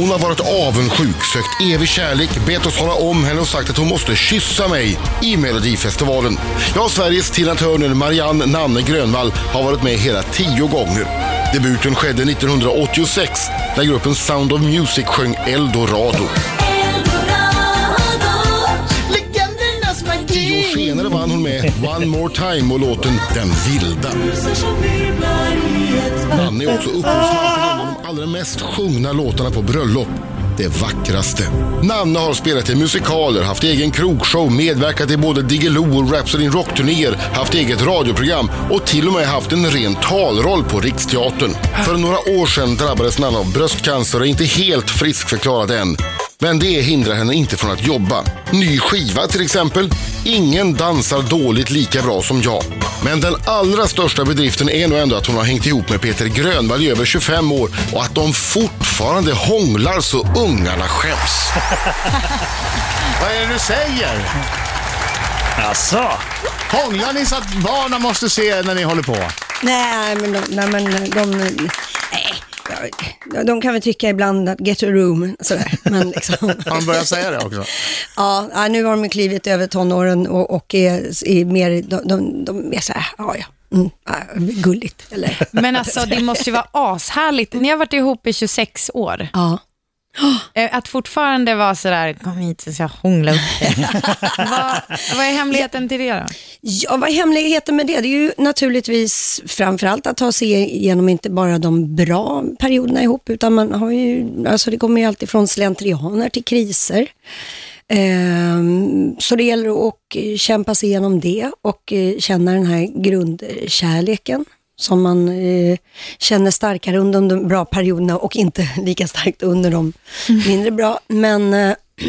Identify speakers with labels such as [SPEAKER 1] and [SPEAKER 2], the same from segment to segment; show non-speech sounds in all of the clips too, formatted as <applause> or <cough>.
[SPEAKER 1] Hon har varit avundsjuk, sökt evig kärlek, bett oss hålla om henne och sagt att hon måste kyssa mig i Melodifestivalen. Ja, Sveriges Tina Turner, Marianne Nanne Grönvall, har varit med hela tio gånger. Debuten skedde 1986 när gruppen Sound of Music sjöng Eldorado. Tio år senare vann hon med One More Time och låten Den vilda. Nanne är också upphovsman till allra mest sjungna låtarna på bröllop. Det vackraste. Nanne har spelat i musikaler, haft egen krogshow, medverkat i både Diggiloo och Rhapsody in Rock-turnéer, haft eget radioprogram och till och med haft en ren talroll på Riksteatern. För några år sedan drabbades Nanne av bröstcancer och är inte helt friskförklarad än. Men det hindrar henne inte från att jobba. Ny skiva till exempel. Ingen dansar dåligt lika bra som jag. Men den allra största bedriften är nog ändå att hon har hängt ihop med Peter Grönvall i över 25 år och att de fortfarande hånglar så ungarna skäms. <laughs>
[SPEAKER 2] Vad är det du säger?
[SPEAKER 3] Alltså.
[SPEAKER 2] Hånglar ni så att barnen måste se när ni håller på?
[SPEAKER 4] Nej, men de, nej, men de, nej, de kan väl tycka ibland att get a room, sådär. Men liksom, <laughs>
[SPEAKER 2] Har de börjat säga det också?
[SPEAKER 4] ja, nu har de klivit över tonåren och, och är, är mer, de, de, de är så här, ja, ja, mm, gulligt. Eller,
[SPEAKER 5] Men alltså det måste ju vara ashärligt. Ni har varit ihop i 26 år.
[SPEAKER 4] ja. <gasps>
[SPEAKER 5] Eh, Att fortfarande vara sådär, kom hit så ska jag hångla upp dig. <laughs> vad, vad är hemligheten till det då?
[SPEAKER 4] Ja, vad är hemligheten med det? Det är ju naturligtvis framförallt att ta sig igenom inte bara de bra perioderna ihop, utan man har ju, alltså det kommer ju alltid från slentrianer till kriser. Ehm, så det gäller att eh, kämpa sig igenom det och eh, känna den här grundkärleken som man eh, känner starkare under de bra perioderna och inte <laughs> lika starkt under de mindre bra. Men eh, <clears throat>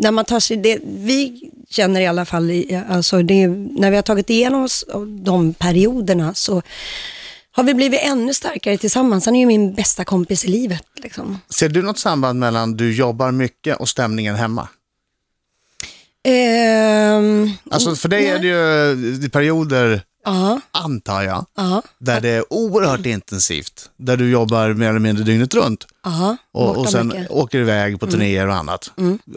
[SPEAKER 4] när man tar sig, det, vi känner i alla fall, alltså det, när vi har tagit igenom oss de perioderna så har vi blivit ännu starkare tillsammans. Han är ju min bästa kompis i livet. Liksom.
[SPEAKER 2] Ser du något samband mellan du jobbar mycket och stämningen hemma?
[SPEAKER 4] Ehm,
[SPEAKER 2] Alltså för dig är det ju perioder,
[SPEAKER 4] ja,
[SPEAKER 2] antar jag,
[SPEAKER 4] ja,
[SPEAKER 2] där det är oerhört intensivt. Där du jobbar mer eller mindre dygnet runt
[SPEAKER 4] ja.
[SPEAKER 2] och, och sen
[SPEAKER 4] mycket.
[SPEAKER 2] åker iväg på turnéer och annat.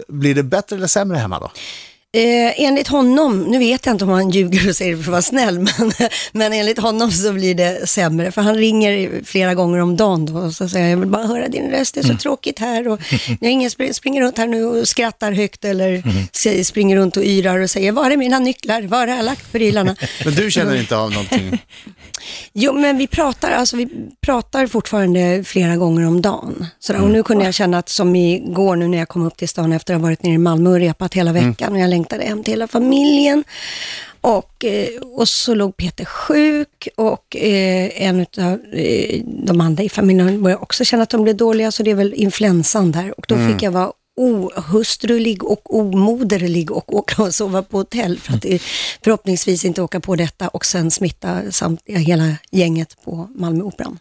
[SPEAKER 2] Blir det bättre eller sämre hemma då?
[SPEAKER 4] Eh, enligt honom, nu vet jag inte om han ljuger och säger det för att vara snäll, <laughs> men, men enligt honom så blir det sämre. För han ringer flera gånger om dagen då, och så säger jag, vill bara höra din röst, det är så tråkigt här. Och <laughs> jag ingen spr- springer runt här nu och skrattar högt eller säger- springer runt och yrar och säger, var är mina nycklar, var har jag lagt prylarna? <laughs>
[SPEAKER 2] Men du känner inte av någonting?
[SPEAKER 4] Jo, men vi pratar, alltså, vi pratar fortfarande flera gånger om dagen. Sådär. Och nu kunde jag känna att som igår nu när jag kom upp till stan efter att ha varit nere i Malmö och repat hela veckan och jag längtade hem till hela familjen. Och, eh, och så låg Peter sjuk och eh, en av eh, de andra i familjen började också känna att de blev dåliga, så det är väl influensan där. Och då fick jag vara ohustrulig och omoderlig och åka och sova på hotell för att eh, förhoppningsvis inte åka på detta och sen smitta samtliga, hela gänget på Malmöoperan.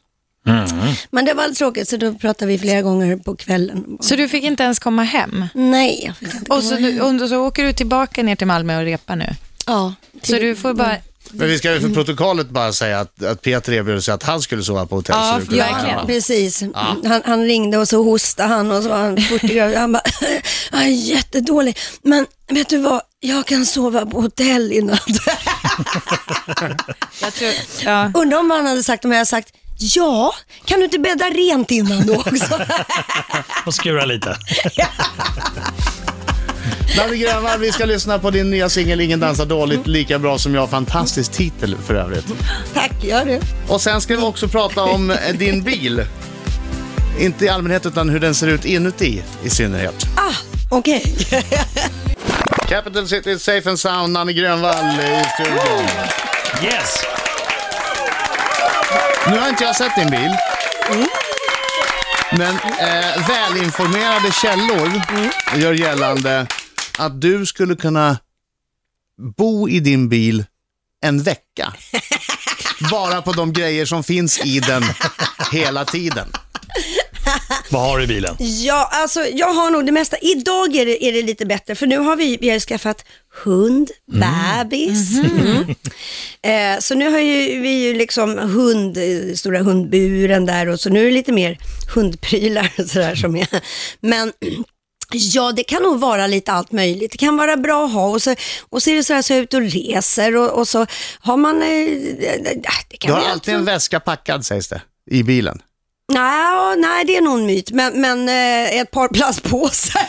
[SPEAKER 4] Men det var väldigt tråkigt så då pratade vi flera gånger på kvällen.
[SPEAKER 5] Så du fick inte ens komma hem?
[SPEAKER 4] Nej, jag fick inte
[SPEAKER 5] Och så,
[SPEAKER 4] komma
[SPEAKER 5] du,
[SPEAKER 4] hem.
[SPEAKER 5] och så åker du tillbaka ner till Malmö och repar nu?
[SPEAKER 4] Ja,
[SPEAKER 5] Så du får bara...
[SPEAKER 2] Men vi ska ju för protokollet bara säga att, att Peter erbjöd sig att han skulle sova på hotell.
[SPEAKER 5] Ja,
[SPEAKER 2] så.
[SPEAKER 4] Ja, precis. Han, han ringde och så hostade han och så var han 40 grader. Han bara, <laughs> jag är jättedålig. Men vet du vad, jag kan sova på hotell i natt. <laughs>
[SPEAKER 5] Jag tror, ja.
[SPEAKER 4] Undrar om han hade sagt om jag hade sagt, ja, kan du inte bädda rent innan då också? <laughs>
[SPEAKER 3] Och skura lite.
[SPEAKER 2] Nanne Grönvall, vi ska lyssna på din nya singel Ingen dansar dåligt, lika bra som jag. Fantastisk titel för övrigt.
[SPEAKER 4] Tack, gör det.
[SPEAKER 2] Och sen ska vi också prata om eh, din bil. Inte i allmänhet utan hur den ser ut inuti i synnerhet.
[SPEAKER 4] Ah, okej.
[SPEAKER 2] Capital City Safe and Sound, Nanne Grönvall i studion.
[SPEAKER 3] Yes.
[SPEAKER 2] Nu har inte jag sett din bil. Men eh, välinformerade källor gör gällande att du skulle kunna bo i din bil en vecka. <laughs> Bara på de grejer som finns i den hela tiden.
[SPEAKER 3] Vad har du i bilen?
[SPEAKER 4] Ja, alltså jag har nog det mesta. Idag är det, är det lite bättre, för nu har vi, vi har skaffat hund, bebis. Mm. Eh, så nu har ju vi ju liksom hund, stora hundburen där och så nu är det lite mer hundprylar och sådär som är. Men Ja, det kan nog vara lite allt möjligt. Det kan vara bra att ha och så, och så är det så här så jag är ute och reser och, och så har man... Eh, det kan
[SPEAKER 2] Du har alltid en väska packad sägs det, i bilen.
[SPEAKER 4] Nej, nej, det är nog en myt, men, men eh, ett par <laughs> plastpåsar.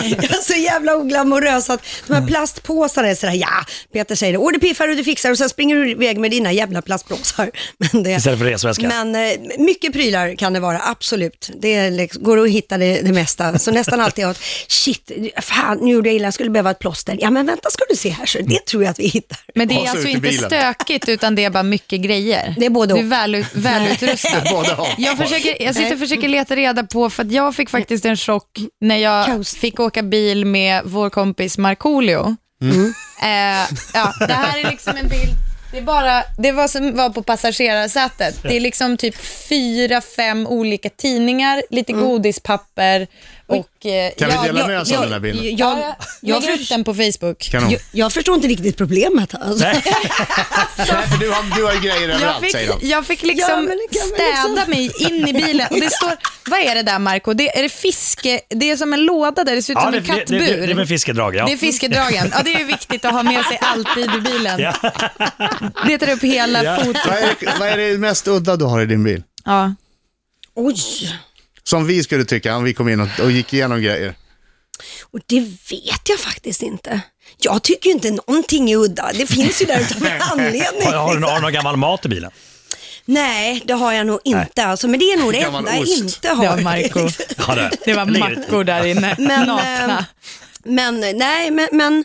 [SPEAKER 4] Jag är så jävla oglamorös att de här plastpåsarna är sådär, ja, Peter säger det, åh det piffar och du fixar och sen springer du iväg med dina jävla plastpåsar. <laughs> Men det,
[SPEAKER 3] Istället för resväska.
[SPEAKER 4] men eh, mycket prylar kan det vara, absolut. Det liksom, går att hitta det, det mesta. Så nästan alltid att, shit, fan nu gjorde jag illa, jag skulle behöva ett plåster. Ja men vänta ska du se här, så det tror jag att vi hittar.
[SPEAKER 5] Men det är alltså inte
[SPEAKER 2] bilen.
[SPEAKER 5] stökigt, utan det är bara mycket grejer.
[SPEAKER 4] Det är både
[SPEAKER 5] Du är
[SPEAKER 4] och.
[SPEAKER 5] väl, välutrustad. <laughs>
[SPEAKER 2] Både och.
[SPEAKER 5] Jag, försöker, jag sitter och försöker leta reda på, för att jag fick faktiskt en chock när jag
[SPEAKER 4] Kaos.
[SPEAKER 5] fick åka bil med vår kompis Markoolio. Eh, ja, det här är liksom en bild, det, är bara, det var som var på passagerarsätet. Det är liksom typ fyra, fem olika tidningar, lite godispapper och... Eh,
[SPEAKER 2] Kan vi
[SPEAKER 5] ja,
[SPEAKER 2] dela
[SPEAKER 5] jag-
[SPEAKER 2] med oss av den här bilden?
[SPEAKER 4] jag-
[SPEAKER 5] Ja,
[SPEAKER 4] jag,
[SPEAKER 5] jag
[SPEAKER 4] jag,
[SPEAKER 5] lägger ut den på Facebook.
[SPEAKER 2] Kanon.
[SPEAKER 4] jag, jag förstår inte riktigt problemet. Alltså.
[SPEAKER 3] Nej. <laughs>
[SPEAKER 2] Nej, för du har, du har ju grejer
[SPEAKER 5] Jag
[SPEAKER 2] överallt
[SPEAKER 5] fick,
[SPEAKER 2] säger de.
[SPEAKER 5] jag fick
[SPEAKER 4] Ja,
[SPEAKER 5] liksom
[SPEAKER 4] det kan man
[SPEAKER 5] städa
[SPEAKER 4] liksom-
[SPEAKER 5] mig in i bilen. Och det står, vad är det där Marco? Det, är det fiske? Det är som en låda där, det ser ut
[SPEAKER 3] Ja,
[SPEAKER 5] som
[SPEAKER 3] det,
[SPEAKER 5] en
[SPEAKER 3] det,
[SPEAKER 5] kattbur.
[SPEAKER 3] det, det är med fiskedrag, ja.
[SPEAKER 5] Det är fiskedragen. Ja, det är viktigt att ha med sig alltid i bilen. Det tar upp hela
[SPEAKER 3] Ja.
[SPEAKER 5] fotot.
[SPEAKER 2] Vad är, det, vad är det mest udda du har i din bil?
[SPEAKER 5] Ja.
[SPEAKER 4] Oj,
[SPEAKER 2] Som vi skulle tycka om vi kom in och, och gick igenom grejer.
[SPEAKER 4] och det vet jag faktiskt inte. Jag tycker ju inte någonting är udda. Det finns ju där utav en <laughs> anledning.
[SPEAKER 3] Har, har, du, har du någon gammal mat i bilen?
[SPEAKER 4] Nej, det har jag nog inte. Alltså, men det är nog det enda jag inte har.
[SPEAKER 5] Det var Marco. <laughs>
[SPEAKER 3] Ja, det,
[SPEAKER 5] Det var mackor där inne, <laughs>
[SPEAKER 4] Men,
[SPEAKER 5] nakna.
[SPEAKER 4] eh, Men nej, men, men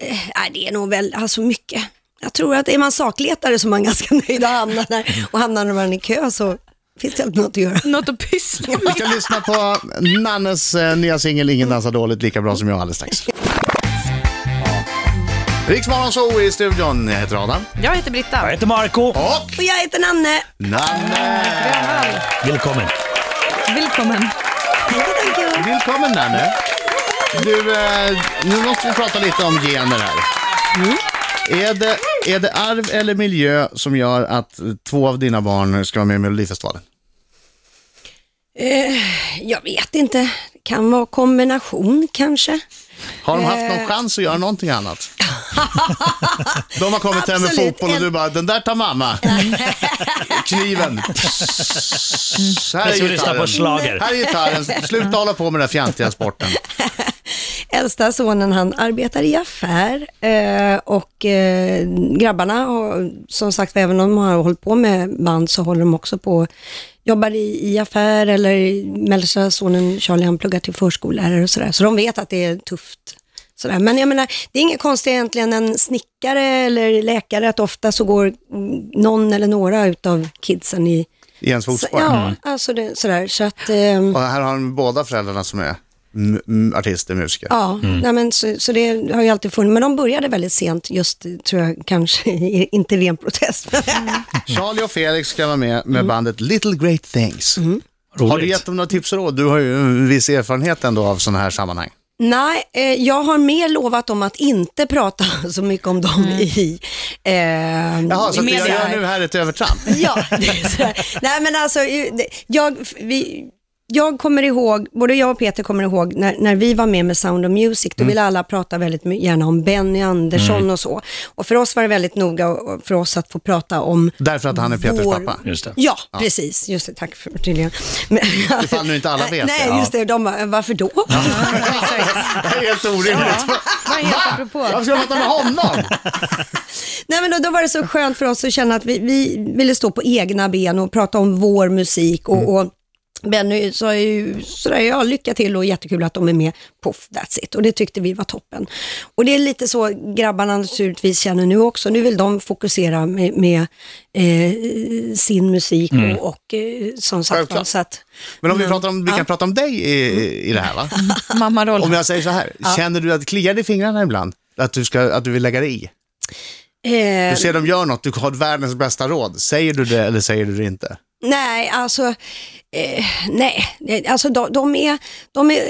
[SPEAKER 4] eh, nej, det är nog väl alltså mycket. Jag tror att är man sakletare så är man ganska nöjd och hamnar där. Och hamnar man i kö så finns det alltid något att göra. <laughs>
[SPEAKER 5] Något att pyssla
[SPEAKER 2] Vi
[SPEAKER 5] med.
[SPEAKER 2] ska lyssna på Nannes eh, nya singel Ingen dansar dåligt lika bra som jag alldeles strax. <laughs> Riksmorgon så i studion. Jag heter Adam.
[SPEAKER 5] Jag heter
[SPEAKER 3] Jag
[SPEAKER 5] Britta.
[SPEAKER 3] heter Marco.
[SPEAKER 2] Och
[SPEAKER 4] Och jag heter Nanne.
[SPEAKER 2] Nanne.
[SPEAKER 3] Välkommen.
[SPEAKER 5] Välkommen.
[SPEAKER 2] Välkommen Nanne. Du, eh, nu måste vi prata lite om gener här. Är, det, är det arv eller miljö som gör att två av dina barn ska vara med i Melodifestivalen?
[SPEAKER 4] Eh, jag vet inte. Det kan vara kombination kanske.
[SPEAKER 2] Har de haft
[SPEAKER 4] Eh.
[SPEAKER 2] någon chans att göra någonting annat? <laughs> De har kommit hem med fotboll och du bara, den där tar mamma. <laughs> Kniven. Här är gitarren. Här är gitarren. Sluta hålla på med den där fjantiga sporten. <laughs>
[SPEAKER 4] Äldsta sonen han arbetar i affär eh, och eh, grabbarna som sagt även om de har hållit på med band så håller de också på jobbar i, i affär eller mellersta sonen Charlie han pluggar till förskollärare och sådär. Så de vet att det är tufft. Sådär. Men jag menar, det är inget konstigt egentligen en snickare eller läkare att ofta så går mm, någon eller några utav kidsen i
[SPEAKER 2] I ens fotspår.
[SPEAKER 4] Ja, alltså det, sådär. Så att, ehm,
[SPEAKER 2] Och här har de båda föräldrarna som är artister, musiker.
[SPEAKER 4] Ja, nej men så, så det har ju alltid funnits. Men de började väldigt sent, just tror jag kanske, <laughs> inte ren protest. <laughs>
[SPEAKER 2] Charlie och Felix ska vara med med bandet Little Great Things. Har du gett dem några tips och råd? Du har ju en viss erfarenhet ändå av sådana här sammanhang.
[SPEAKER 4] Nej, eh, jag har mer lovat dem att inte <laughs> prata så mycket om dem i eh,
[SPEAKER 2] Jaha, så
[SPEAKER 4] i
[SPEAKER 2] att jag
[SPEAKER 4] media.
[SPEAKER 2] gör nu här ett övertramp.
[SPEAKER 4] Ja, det är sådär. Nej men alltså, det- jag, vi, jag kommer ihåg, både jag och Peter kommer ihåg när, när vi var med med Sound of Music, då ville alla prata väldigt gärna om Benny Andersson och så. Och för oss var det väldigt noga för oss att få prata om
[SPEAKER 2] Därför att han är Peters
[SPEAKER 4] vår-
[SPEAKER 2] pappa.
[SPEAKER 3] Just det.
[SPEAKER 4] Ja, precis. Just det, tack för förtydligandet.
[SPEAKER 2] Ifall nu inte alla <laughs> vet
[SPEAKER 4] Nej,
[SPEAKER 2] det.
[SPEAKER 4] just det. De bara, varför då? <laughs>
[SPEAKER 2] Det här är helt orimligt.
[SPEAKER 5] Vad är helt apropå?
[SPEAKER 2] Varför ska jag prata med honom? <laughs>
[SPEAKER 4] Nej, men då, då var det så skönt för oss att känna att vi, vi ville stå på egna ben och prata om vår musik. Och, och Benny sa ju sådär, ja, lycka till och jättekul att de är med. Puff, that's it. Och det tyckte vi var toppen. Och det är lite så grabbarna naturligtvis känner nu också. Nu vill de fokusera med, med eh, sin musik och, och eh, som sagt var, så att,
[SPEAKER 2] Men om vi, pratar om, vi kan prata om dig i, i det här va? <laughs>
[SPEAKER 5] Mammaroll.
[SPEAKER 2] Om jag säger så här, känner du att det kliar i fingrarna ibland? Att du, ska, att du vill lägga dig i?
[SPEAKER 4] eh,
[SPEAKER 2] Du ser dem gör något, du har världens bästa råd. Säger du det eller säger du det inte?
[SPEAKER 4] Nej, alltså, eh, nej. Alltså, de, de, är, de är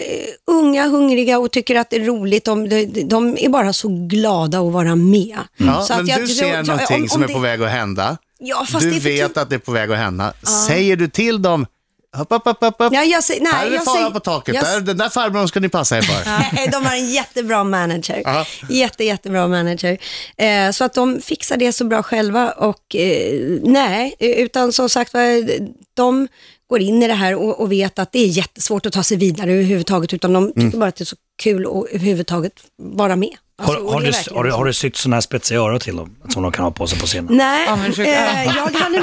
[SPEAKER 4] unga, hungriga och tycker att det är roligt. De, de, de är bara så glada att vara med.
[SPEAKER 2] Ja,
[SPEAKER 4] Så att
[SPEAKER 2] men
[SPEAKER 4] jag
[SPEAKER 2] du
[SPEAKER 4] tror-
[SPEAKER 2] ser
[SPEAKER 4] om-
[SPEAKER 2] någonting
[SPEAKER 4] om
[SPEAKER 2] som är
[SPEAKER 4] det-
[SPEAKER 2] på väg att hända.
[SPEAKER 4] Ja,
[SPEAKER 2] Du
[SPEAKER 4] är
[SPEAKER 2] vet att det är på väg att hända. Säger du till dem, hopp, hopp, hopp, hopp.
[SPEAKER 4] Ja, jag säger, nej,
[SPEAKER 2] här är det
[SPEAKER 4] jag
[SPEAKER 2] fara på taket,
[SPEAKER 4] jag-
[SPEAKER 2] där, den där farbrorn ska ni passa er för. <laughs>
[SPEAKER 4] Nej, de har en jättebra manager.
[SPEAKER 2] Ja.
[SPEAKER 4] Jätte, jättebra manager. Eh, så att de fixar det så bra själva och eh, nej, utan som sagt de går in i det här och, och vet att det är jättesvårt att ta sig vidare överhuvudtaget, utan de tycker bara att det är så kul att överhuvudtaget vara med.
[SPEAKER 3] Har,
[SPEAKER 4] Alltså,
[SPEAKER 3] har,
[SPEAKER 4] det
[SPEAKER 3] du, har, du, har du sytt sådana här spetsiga öron till dem som de kan ha på sig på scenen?
[SPEAKER 4] Nej, eh, jag hade... <laughs>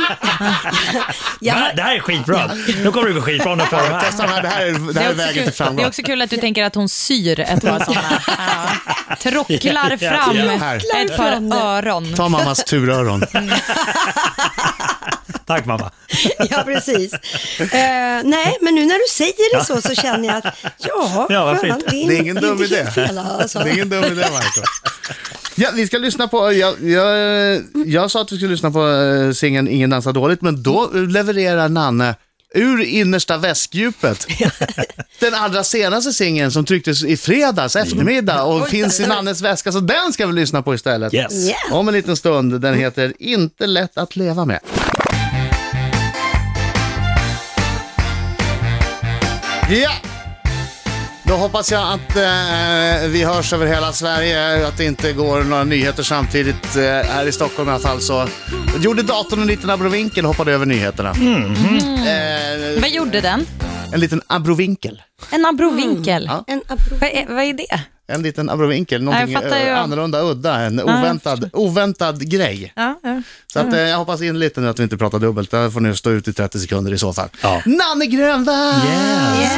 [SPEAKER 3] Det
[SPEAKER 4] jag
[SPEAKER 3] här,
[SPEAKER 4] har,
[SPEAKER 3] det här är skitbra. Nu kommer det bli skitbra när du får de här. <laughs>
[SPEAKER 2] Det här är, det
[SPEAKER 5] Det
[SPEAKER 2] här
[SPEAKER 5] är,
[SPEAKER 2] vägen
[SPEAKER 5] kul,
[SPEAKER 2] till
[SPEAKER 5] det
[SPEAKER 2] framgång.
[SPEAKER 5] är också kul att du tänker att hon syr ett par sådana. <laughs> Ja. Trocklar fram ett par öron.
[SPEAKER 2] Ta mammas turöron.
[SPEAKER 3] Tack mamma. <laughs>
[SPEAKER 4] ja, precis. Eh, nej, men nu när du säger det så, så känner jag att ja,
[SPEAKER 3] Ja,
[SPEAKER 4] fan,
[SPEAKER 3] fint.
[SPEAKER 4] det är,
[SPEAKER 2] Det är ingen dum idé.
[SPEAKER 4] fel alltså.
[SPEAKER 2] Det är ingen dum idé, Marco. Ja, vi ska lyssna på, jag, jag, jag sa att vi skulle lyssna på uh, singeln Ingen dansar dåligt, men då levererar Nanne ur innersta västdjupet. <laughs> Den allra senaste singeln som trycktes i fredags eftermiddag och finns i Nannes väska, så den ska vi lyssna på istället.
[SPEAKER 3] Yes.
[SPEAKER 4] Yeah.
[SPEAKER 2] Om en liten stund. Den heter Inte lätt att leva med. Ja! Då hoppas jag att eh, vi hörs över hela Sverige, att det inte går några nyheter samtidigt. Eh, här i Stockholm i alla fall så gjorde datorn en liten abrovinkel och hoppade över nyheterna. Eh,
[SPEAKER 5] Vad gjorde den?
[SPEAKER 2] en liten abrovinkel.
[SPEAKER 5] En abrovinkel.
[SPEAKER 2] Ja.
[SPEAKER 4] En apro-
[SPEAKER 5] Vad, är, vad är det?
[SPEAKER 2] En liten abrovinkel, någonting
[SPEAKER 5] ju.
[SPEAKER 2] eh, annorlunda, udda, en oväntad, oväntad grej.
[SPEAKER 5] Ja, ja.
[SPEAKER 2] Så att, eh, jag hoppas in lite nu att vi inte pratar dubbelt. Där får ni stå ut i 30 sekunder i så fall.
[SPEAKER 3] Ja.
[SPEAKER 2] Nanne Grönvall!
[SPEAKER 3] Yes.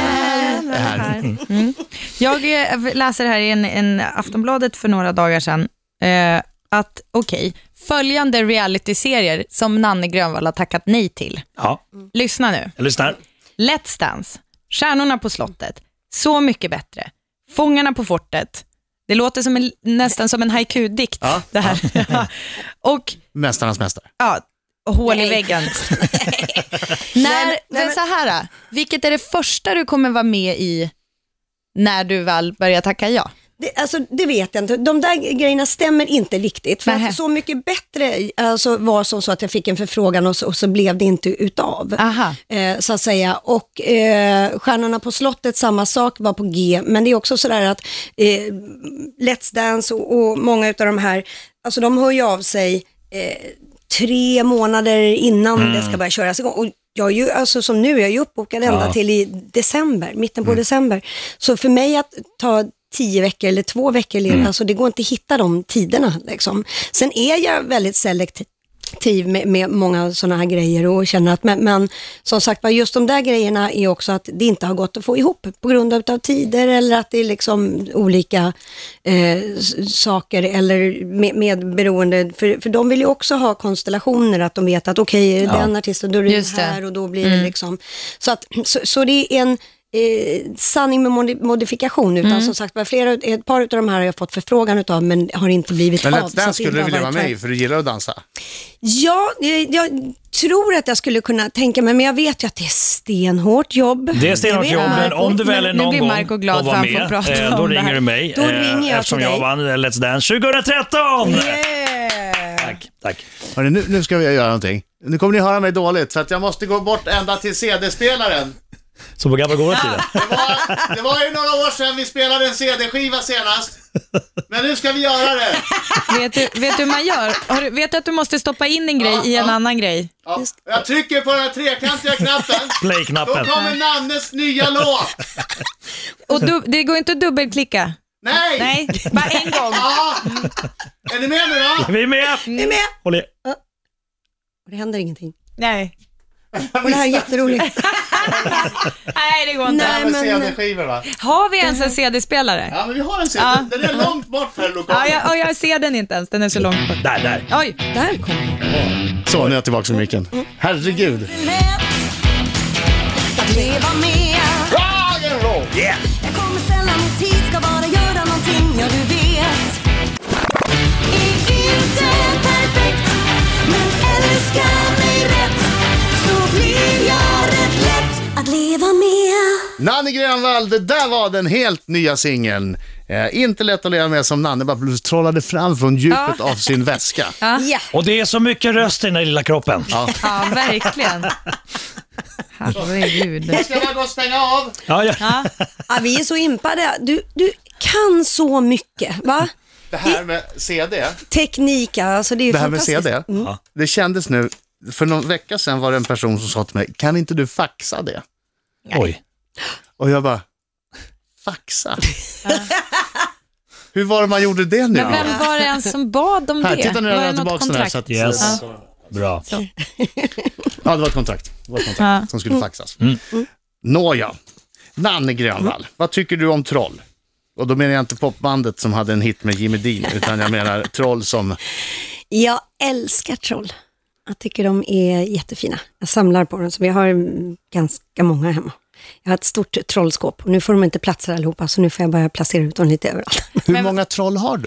[SPEAKER 2] är här.
[SPEAKER 5] Mm. Jag eh, läser här i en, en Aftonbladet för några dagar sedan eh, att, okej, följande realityserier som Nanne Grönvall har tackat nej till.
[SPEAKER 3] Ja,
[SPEAKER 5] Lyssna nu.
[SPEAKER 3] jag lyssnar.
[SPEAKER 5] Let's Dance, Stjärnorna på slottet, Så mycket bättre, Fångarna på fortet. Det låter som en, nästan som en haiku-dikt.
[SPEAKER 2] Ja,
[SPEAKER 5] det här. Ja. <laughs> Och
[SPEAKER 2] Mästarnas mästare.
[SPEAKER 5] ja, och hål i väggen. <laughs> <laughs> När,
[SPEAKER 4] nej,
[SPEAKER 5] men så här, vilket är det första du kommer vara med i när du väl börjar tacka ja?
[SPEAKER 4] Det, alltså, det vet jag inte. De där grejerna stämmer inte riktigt. För
[SPEAKER 5] Nähä.
[SPEAKER 4] att så mycket bättre alltså, var som så att jag fick en förfrågan och så, och så blev det inte utav. Eh, så att säga. Och eh, Stjärnorna på slottet, samma sak, var på G. Men det är också sådär att eh, Let's Dance och, och många av de här, alltså de hör ju av sig eh, tre månader innan det ska börja köras igång. Och jag är ju, alltså som nu, jag är ju uppbokad ända
[SPEAKER 3] Ja.
[SPEAKER 4] till i december, mitten på december. Så för mig att ta tio veckor eller två veckor ledig, alltså det går inte att hitta de tiderna. Liksom. Sen är jag väldigt selektiv med, med många sådana här grejer och känner att, men, men som sagt var, just de där grejerna är också att det inte har gått att få ihop på grund av tider eller att det är liksom olika eh, saker eller med, med beroende, för, för de vill ju också ha konstellationer, att de vet att okej, är det
[SPEAKER 3] Ja.
[SPEAKER 4] den artisten, då är det
[SPEAKER 5] det.
[SPEAKER 4] här och då blir det liksom, så, att, så, så det är en eh, sanning med modi- modifikation, utan som sagt flera, ett par av de här har jag fått förfrågan utav men har inte blivit
[SPEAKER 2] Men
[SPEAKER 4] av.
[SPEAKER 2] Let's
[SPEAKER 4] så att det
[SPEAKER 2] skulle du vilja vara med i, för du gillar att dansa.
[SPEAKER 4] Ja, jag, jag tror att jag skulle kunna tänka mig, men jag vet ju att det är stenhårt jobb.
[SPEAKER 3] Det är stenhårt jobb, men om du
[SPEAKER 5] Men
[SPEAKER 3] väljer någon
[SPEAKER 5] blir
[SPEAKER 3] gång
[SPEAKER 5] Marco glad
[SPEAKER 3] att vara med,
[SPEAKER 5] prata
[SPEAKER 3] eh, då ringer
[SPEAKER 5] här.
[SPEAKER 3] du mig.
[SPEAKER 4] Då
[SPEAKER 3] eh,
[SPEAKER 4] ringer jag
[SPEAKER 3] Eftersom
[SPEAKER 4] till
[SPEAKER 3] jag vann eh, Let's Dance 2013!
[SPEAKER 4] Yeah.
[SPEAKER 3] Tack, tack.
[SPEAKER 2] Hörrni, nu, nu ska vi göra någonting. Nu kommer ni höra mig dåligt, för att jag måste gå bort ända till CD-spelaren.
[SPEAKER 3] Så på gamla goda tiden.
[SPEAKER 2] Det var, det var ju några år sedan vi spelade en CD-skiva senast. Men nu ska vi göra det.
[SPEAKER 5] Vet du, vet du hur man gör? Har du, vet du att du måste stoppa in en grej
[SPEAKER 2] Ja,
[SPEAKER 5] i en
[SPEAKER 2] ja.
[SPEAKER 5] annan grej?
[SPEAKER 2] Ja, jag trycker på den här trekantiga knappen. Då
[SPEAKER 3] Play-knappen.
[SPEAKER 2] kommer Nannes nya låt.
[SPEAKER 5] Och du, det går inte att dubbelklicka.
[SPEAKER 2] Nej!
[SPEAKER 5] Nej, bara en gång.
[SPEAKER 2] Ja. Är ni med nu då?
[SPEAKER 3] Vi är med!
[SPEAKER 4] Ni är med?
[SPEAKER 3] Håll i.
[SPEAKER 4] Det händer ingenting.
[SPEAKER 5] Nej.
[SPEAKER 4] Och det här är jätteroligt. <laughs>
[SPEAKER 5] Nej, det går inte.
[SPEAKER 4] Nej. Men-
[SPEAKER 2] CD-skivor va?
[SPEAKER 5] Har vi ens en CD-spelare?
[SPEAKER 2] Ja, men vi har en CD.
[SPEAKER 5] Ja.
[SPEAKER 2] Den är långt bort här i
[SPEAKER 5] Ja,
[SPEAKER 2] lokalen.
[SPEAKER 5] jag, jag ser den inte ens. Den är så långt bort.
[SPEAKER 3] Där, där.
[SPEAKER 5] Oj,
[SPEAKER 4] Där kom det.
[SPEAKER 2] Så, nu är jag tillbaka med micken. Herregud.
[SPEAKER 6] Att leva med
[SPEAKER 2] Rock'n'roll!
[SPEAKER 3] Yeah!
[SPEAKER 2] Nanne Grönvall, det där var den helt nya singeln. Eh, inte lätt att leva med som Nanne bara trollade fram från djupet av sin väska.
[SPEAKER 4] Ja.
[SPEAKER 3] Och det är så mycket röst i den där lilla kroppen.
[SPEAKER 2] Ja.
[SPEAKER 5] Ja, verkligen. Herregud.
[SPEAKER 2] Ska jag gå och stänga av?
[SPEAKER 3] Ja, ja.
[SPEAKER 5] Ja.
[SPEAKER 4] Ja, vi är så impade. Du, du kan så mycket, va?
[SPEAKER 2] Det här med CD,
[SPEAKER 4] Teknik, alltså det är ju
[SPEAKER 2] det här med
[SPEAKER 4] fantastiskt.
[SPEAKER 2] CD, det kändes nu, för någon vecka sedan var det en person som sa till mig, kan inte du faxa det?
[SPEAKER 3] Oj.
[SPEAKER 2] Och jag bara, faxa? Hur var det man gjorde det nu?
[SPEAKER 5] Men vem var det ens som bad om
[SPEAKER 2] Här,
[SPEAKER 5] det?
[SPEAKER 2] titta nu
[SPEAKER 5] var
[SPEAKER 2] har
[SPEAKER 5] det
[SPEAKER 2] jag
[SPEAKER 5] något
[SPEAKER 2] tillbaka den här. Så att,
[SPEAKER 3] Yes. Bra.
[SPEAKER 2] Ja, det var ett kontrakt. Det var ett kontrakt
[SPEAKER 5] Ja.
[SPEAKER 2] som skulle faxas. Nåja, Nanne Grönvall, vad tycker du om Troll? Och då menar jag inte popbandet som hade en hit med Jimmy Dean, utan jag menar Troll som...
[SPEAKER 4] Jag älskar troll. Jag tycker de är jättefina. Jag samlar på dem, så vi har mm, ganska många hemma. Jag har ett stort trollskåp och nu får de inte plats här allihopa, så nu får jag börja placera ut dem lite överallt.
[SPEAKER 2] Hur många troll har du?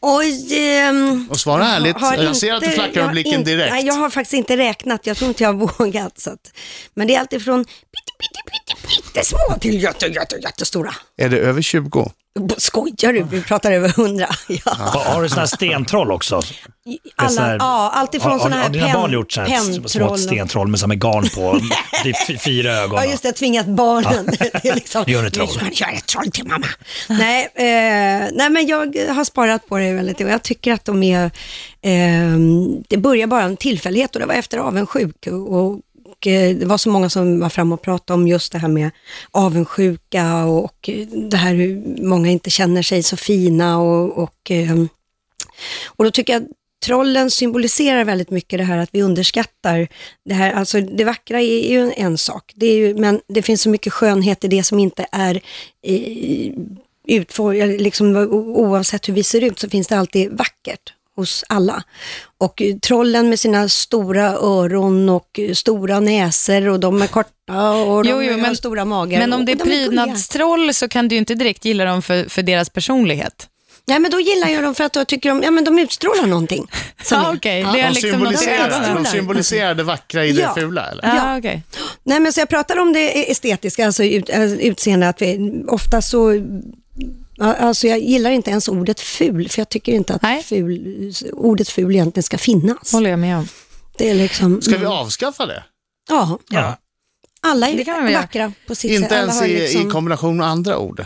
[SPEAKER 4] Oj, ehm,
[SPEAKER 2] Och svara ärligt,
[SPEAKER 4] har
[SPEAKER 2] jag ser att du
[SPEAKER 4] inte-
[SPEAKER 2] flackar
[SPEAKER 4] jag
[SPEAKER 2] med
[SPEAKER 4] har
[SPEAKER 2] blicken
[SPEAKER 4] inte-
[SPEAKER 2] direkt.
[SPEAKER 4] Nej, jag har faktiskt inte räknat. Jag tror inte jag har <laughs> vågat. Så att, men det är alltifrån pytte, pytte, pytte, pyttesmå till jätte, jätte, jättestora.
[SPEAKER 2] Är det över 20?
[SPEAKER 4] Skojar du? Vi pratar över hundra. <laughs> Ja.
[SPEAKER 3] Har, har du sådana här stentroll också?
[SPEAKER 4] Alla,
[SPEAKER 3] här-
[SPEAKER 4] ja, alltifrån
[SPEAKER 3] Har,
[SPEAKER 4] sådana här
[SPEAKER 3] har dina
[SPEAKER 4] pen-
[SPEAKER 3] barn gjort sådana här små stentroll med samma garn på? <laughs> Typ fy- fyra ögon.
[SPEAKER 4] Ja, just det, tvingat barnen. <laughs> Det är liksom,
[SPEAKER 3] Gör ett troll.
[SPEAKER 4] Göra ett troll till mamma. nej, eh, nej, men jag har sparat på det väldigt och jag tycker att de är, eh, det börjar bara en tillfällighet och det var efter avundsjuk och, och eh, det var så många som var fram och pratade om just det här med avundsjuka och, det här hur många inte känner sig så fina och, och, ehm, och då tycker jag trollen symboliserar väldigt mycket det här att vi underskattar det här, alltså det vackra är ju en sak, det är ju, men det finns så mycket skönhet i det som inte är eh, utfor, liksom, oavsett hur vi ser ut så finns det alltid vackert hos alla. Och eh, trollen med sina stora öron och eh, stora näsor och de är korta och
[SPEAKER 5] Jo,
[SPEAKER 4] de
[SPEAKER 5] jo,
[SPEAKER 4] har
[SPEAKER 5] men-
[SPEAKER 4] stora magar.
[SPEAKER 5] Men om det är
[SPEAKER 4] de
[SPEAKER 5] prydnadstroll så kan du inte direkt gilla dem för, för deras personlighet.
[SPEAKER 4] Nej men då gillar jag dem för att jag tycker de, ja, men de utstrålar någonting. <laughs> är-
[SPEAKER 5] okej.
[SPEAKER 4] Ja.
[SPEAKER 5] Det är
[SPEAKER 2] De
[SPEAKER 5] liksom
[SPEAKER 2] symboliserar, de symboliserar det vackra i det
[SPEAKER 4] Ja.
[SPEAKER 2] fula, eller?
[SPEAKER 5] Ja, okej.
[SPEAKER 4] Nej, men så jag pratar om det estetiska, alltså ut, äh, utseende, att vi ofta så Alltså jag gillar inte ens ordet ful, för jag tycker inte att
[SPEAKER 5] Nej.
[SPEAKER 4] ful, ordet ful egentligen ska finnas.
[SPEAKER 5] håller jag med om.
[SPEAKER 4] Det är liksom,
[SPEAKER 2] Ska vi avskaffa det?
[SPEAKER 4] ja,
[SPEAKER 3] Ja.
[SPEAKER 4] alla är vackra på sitt
[SPEAKER 2] Inte
[SPEAKER 4] sätt. Alla
[SPEAKER 2] ens i,
[SPEAKER 4] liksom-
[SPEAKER 2] i kombination med andra ord?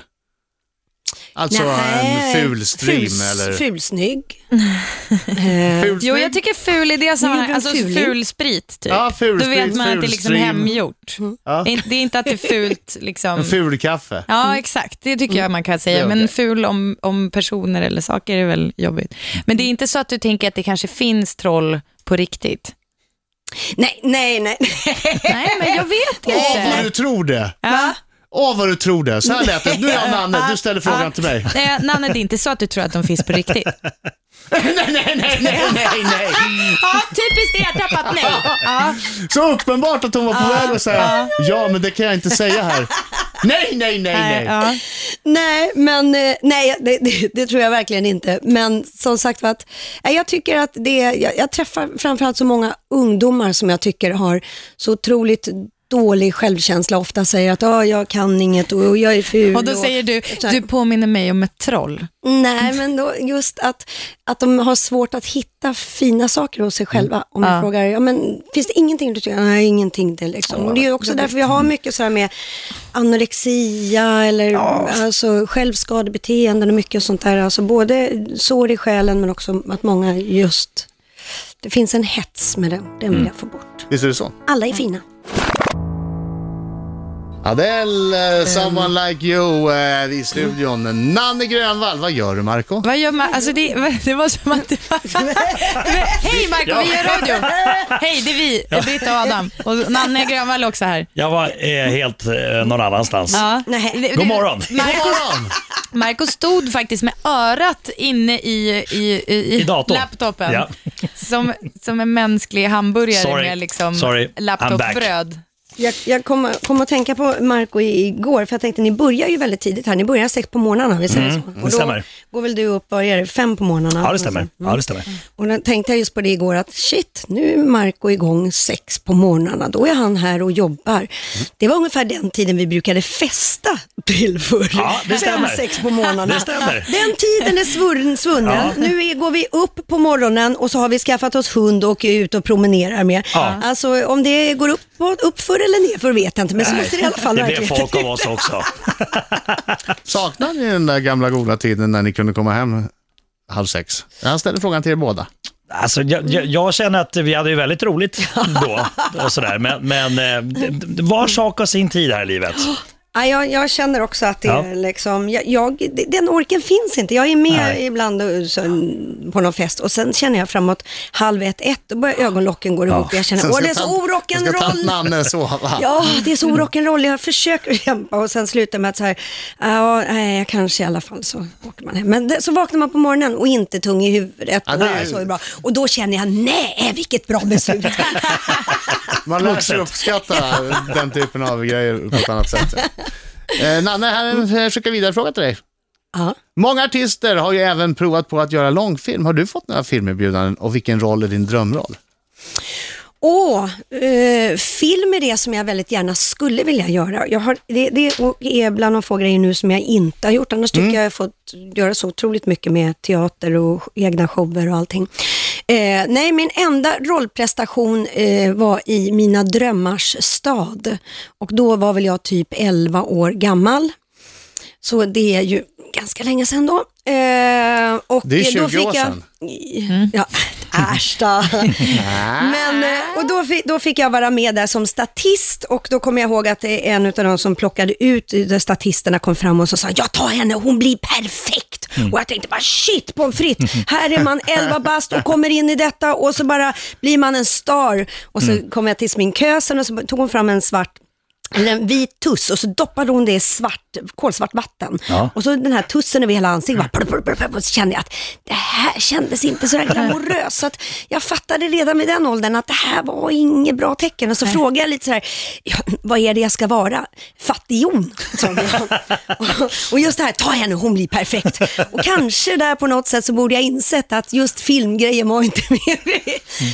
[SPEAKER 2] Alltså en
[SPEAKER 4] Nej,
[SPEAKER 2] ful stream
[SPEAKER 4] fuls-
[SPEAKER 2] eller...
[SPEAKER 4] Fulsnygg. <laughs>
[SPEAKER 2] Ful
[SPEAKER 5] Jo, jag tycker ful i det sammanhanget,
[SPEAKER 4] en
[SPEAKER 5] alltså
[SPEAKER 4] fuling.
[SPEAKER 5] ful sprit typ.
[SPEAKER 2] Ja, ful
[SPEAKER 5] Då vet
[SPEAKER 2] sprit,
[SPEAKER 5] man att det är
[SPEAKER 2] ful
[SPEAKER 5] liksom hemgjort.
[SPEAKER 2] Ja.
[SPEAKER 5] Det är- är inte att det är fult <laughs> liksom.
[SPEAKER 2] En ful kaffe.
[SPEAKER 5] Ja, exakt. Det tycker jag man kan säga.
[SPEAKER 2] är
[SPEAKER 5] Men ful om, om personer eller saker är väl jobbigt. Men det är inte så att du tänker att det kanske finns troll på riktigt?
[SPEAKER 4] nej, nej, nej. <laughs>
[SPEAKER 5] Nej, men jag vet
[SPEAKER 2] Åh, vad
[SPEAKER 5] inte.
[SPEAKER 2] du tror det!
[SPEAKER 5] Ja.
[SPEAKER 2] Åh, vad du tror det! Så här lät det. Nu är jag <laughs> Nanne, du ställer frågan till mig.
[SPEAKER 5] Nej, Nanne, det är inte så att du tror att de finns på riktigt? <laughs>
[SPEAKER 2] nej, nej, nej, nej, nej, nej!
[SPEAKER 5] Ja, typiskt ertappat nej. Ja.
[SPEAKER 2] Så uppenbart att hon var på väg att säga ja, men det kan jag inte säga här. Nej, nej, nej, nej.
[SPEAKER 5] Ja.
[SPEAKER 4] Nej, men eh, nej, det, det, det tror jag verkligen inte. Men som sagt var att nej, jag tycker att det, jag, jag träffar framförallt så många ungdomar som jag tycker har så otroligt dålig självkänsla. Ofta säger att "Ah, jag kan inget och jag är ful.
[SPEAKER 5] Och då säger du,
[SPEAKER 4] så här.
[SPEAKER 5] du påminner mig om ett troll.
[SPEAKER 4] Nej, men då, just att, att de har svårt att hitta fina saker hos sig själva. Om jag
[SPEAKER 5] Ja.
[SPEAKER 4] frågar, ja, men, finns det ingenting du tycker? Nej, ingenting. Det, liksom. och det är också därför vi har mycket sådär med anorexia eller alltså, självskadebeteenden och mycket sånt där. Alltså både sår i själen men också att många just, det finns en hets med det. Den vill jag få bort.
[SPEAKER 2] Visst är det så?
[SPEAKER 4] Alla är fina.
[SPEAKER 2] Adele, eh, Someone Like You eh, i studion. Nanne Grönvall, vad gör du Marco?
[SPEAKER 5] Vad gör man? Alltså det, <laughs> det var som att det var... <laughs> <laughs> Hej Marco, vi gör radio. Hej, det är vi, Britta och Adam. Och Nanne Grönvall också här.
[SPEAKER 3] Jag var eh, helt eh, någon annanstans.
[SPEAKER 5] Ja.
[SPEAKER 4] Nej.
[SPEAKER 3] God morgon.
[SPEAKER 5] Marco,
[SPEAKER 2] morgon!
[SPEAKER 5] Marco stod faktiskt med örat inne i, i, i,
[SPEAKER 3] I datorn.
[SPEAKER 5] laptopen.
[SPEAKER 3] Ja.
[SPEAKER 5] Som, som en mänsklig hamburgare
[SPEAKER 3] Sorry.
[SPEAKER 5] med liksom
[SPEAKER 3] Sorry.
[SPEAKER 5] Laptopbröd.
[SPEAKER 4] Jag, jag kom, kom att tänka på Marco igår, för jag tänkte ni börjar ju väldigt tidigt här. Ni börjar sex på morgnarna, vi säger så. Och då
[SPEAKER 3] Mm, stämmer.
[SPEAKER 4] går väl du upp, vad är det, fem på morgnarna?
[SPEAKER 3] Ja, det stämmer.
[SPEAKER 4] så-
[SPEAKER 3] Ja, det stämmer.
[SPEAKER 4] Och då tänkte jag just på det igår att shit, nu är Marco igång sex på morgnarna. Då är han här och jobbar. Det var ungefär den tiden vi brukade festa till förr.
[SPEAKER 3] Ja, det
[SPEAKER 4] Fem,
[SPEAKER 3] stämmer.
[SPEAKER 4] sex på morgnarna.
[SPEAKER 3] Det stämmer.
[SPEAKER 4] Den tiden är svurn, svunnen.
[SPEAKER 3] Ja.
[SPEAKER 4] Nu är, går vi upp på morgonen och så har vi skaffat oss hund och åker ut och promenerar med.
[SPEAKER 3] Ja.
[SPEAKER 4] Alltså om det går upp, upp för eller ner för vet jag inte, men så måste det i alla fall
[SPEAKER 3] Det blev
[SPEAKER 4] verkligen.
[SPEAKER 3] folk av oss också.
[SPEAKER 2] Saknar ni den där gamla goda tiden när ni kunde komma hem halv sex? Jag ställer frågan till er båda.
[SPEAKER 3] Alltså, jag, jag, jag känner att vi hade ju väldigt roligt <laughs> då. Och sådär. Men, men eh, det- det- var sak har sin tid här i livet.
[SPEAKER 4] Ja, jag, jag känner också att det
[SPEAKER 3] Ja.
[SPEAKER 4] är liksom, jag, jag, den orken finns inte. Jag är med
[SPEAKER 3] Nej.
[SPEAKER 4] ibland och, så, på någon fest och sen känner jag framåt halv ett, ett, då börjar ögonlocken gå ihop och jag känner, åh det är så orock'n'roll.
[SPEAKER 2] Sova?
[SPEAKER 4] Ja, det är så rock'n'roll. Jag försöker kämpa och sen slutar med att så här, ja, kanske i alla fall så åker man hem. Men det, så vaknar man på morgonen och inte tung i huvudet.
[SPEAKER 2] Ja, det är-
[SPEAKER 4] så bra. och då känner jag, nej, vilket bra beslut.
[SPEAKER 2] Man lär sig <laughs> uppskatta den typen av grejer på ett annat sätt. Eh, Nanne, här är en skicka vidare fråga till dig.
[SPEAKER 4] ja.
[SPEAKER 2] Många artister har ju även provat på att göra långfilm. Har du fått några filmerbjudanden och vilken roll är din drömroll?
[SPEAKER 4] Åh, eh, film är det som jag väldigt gärna skulle vilja göra. Jag har, det, det är bland de få grejer nu som jag inte har gjort. Annars tycker jag jag har fått göra så otroligt mycket med teater och egna shower och allting. Eh, nej, min enda rollprestation eh, var i Mina drömmars stad. Och då var väl jag typ 11 år gammal. Så det är ju ganska länge sedan då. Eh, och
[SPEAKER 2] Det är 20
[SPEAKER 4] då fick
[SPEAKER 2] år
[SPEAKER 4] jag,
[SPEAKER 2] sedan.
[SPEAKER 4] Ja, <laughs> äsch då. <laughs> Men, eh, och då fick, då fick jag vara med där som statist och då kommer jag ihåg att det är en av de som plockade ut, där statisterna kom fram och så sa jag tar henne, hon blir perfekt. Och jag tänkte bara shit pommes frites, <laughs> här är man 11 bast och kommer in i detta och så bara blir man en star. Och så kom jag till sminkösen och så tog hon fram en svart en vit tuss och så doppade hon det i svart, kolsvart vatten.
[SPEAKER 3] Ja.
[SPEAKER 4] Och så den här tussen över hela ansiktet, bara, och så kände jag att det här kändes inte så glamoröst. Så att jag fattade redan med den åldern att det här var inget bra tecken. Och så frågade jag lite så här, ja, vad är det jag ska vara? Fattighjon. <laughs> Och- just det här, ta henne, hon blir perfekt. Och kanske där på något sätt så borde jag insett att just filmgrejen var inte <laughs> med.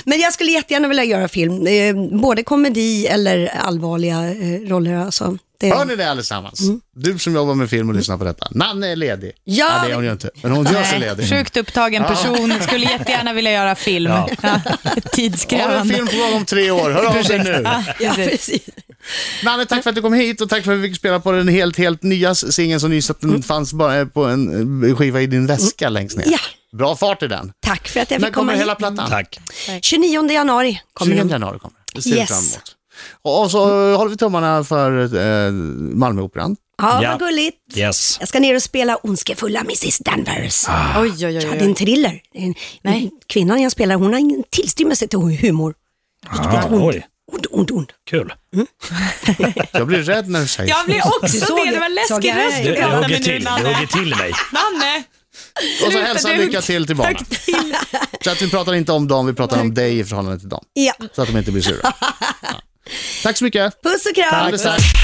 [SPEAKER 4] Men jag skulle jättegärna vilja göra film, eh, både komedi eller allvarliga eh, roller. Alltså. Det,
[SPEAKER 2] Hör ni det allesammans? Du som jobbar med film och lyssnar på detta. Nanne är ledig.
[SPEAKER 4] Ja.
[SPEAKER 2] det är hon ju inte. Men hon gör sig ledig.
[SPEAKER 5] Sjukt upptagen person, skulle jättegärna vilja göra film.
[SPEAKER 3] Ja.
[SPEAKER 5] Ja.
[SPEAKER 2] Har en
[SPEAKER 5] Tidskrävande.
[SPEAKER 2] film på gång om tre år. Hör av dig nu.
[SPEAKER 4] ja, precis.
[SPEAKER 2] Nanne, tack för att du kom hit och tack för att vi fick spela på den helt, helt nya singeln som nyss att den fanns bara på en eh, skiva i din väska längst ner.
[SPEAKER 4] Ja.
[SPEAKER 2] Bra fart i den.
[SPEAKER 4] Tack för att jag
[SPEAKER 2] När
[SPEAKER 4] fick komma
[SPEAKER 2] kommer
[SPEAKER 4] hit.
[SPEAKER 2] hela plattan?
[SPEAKER 3] Tack.
[SPEAKER 4] 29 januari kommer
[SPEAKER 2] 20
[SPEAKER 4] den.
[SPEAKER 2] januari kommer Det ser vi
[SPEAKER 4] Yes.
[SPEAKER 2] Och så håller vi tummarna för eh, Malmöoperan.
[SPEAKER 4] Ja,
[SPEAKER 3] Ja.
[SPEAKER 4] vad gulligt.
[SPEAKER 3] Yes.
[SPEAKER 4] Jag ska ner och spela ondskefulla Mrs Danvers.
[SPEAKER 5] Oj, oj, oj.
[SPEAKER 4] Ja, det är
[SPEAKER 5] oj.
[SPEAKER 4] en thriller. En,
[SPEAKER 5] Nej.
[SPEAKER 4] Kvinnan jag spelar, hon har ingen tillstymmelse till humor.
[SPEAKER 3] Ah, oj,
[SPEAKER 4] Ond, ond, ond.
[SPEAKER 3] kul. <laughs>
[SPEAKER 2] Jag blir rädd när du säger
[SPEAKER 5] Jag blir också
[SPEAKER 4] såg
[SPEAKER 5] det. Det var läskig röst du pratade med nu,
[SPEAKER 3] till, du
[SPEAKER 5] Nanne.
[SPEAKER 3] hugger till mig.
[SPEAKER 5] Nanne!
[SPEAKER 2] Och så hälsa
[SPEAKER 5] du.
[SPEAKER 2] lycka till till barnen.
[SPEAKER 5] Till.
[SPEAKER 2] Så att vi pratar inte om dem, vi pratar om dig i förhållande till dem.
[SPEAKER 4] Ja,
[SPEAKER 2] Så att de inte blir sura. Ja. <laughs> Tack så mycket.
[SPEAKER 4] puss och kram.
[SPEAKER 2] Strax.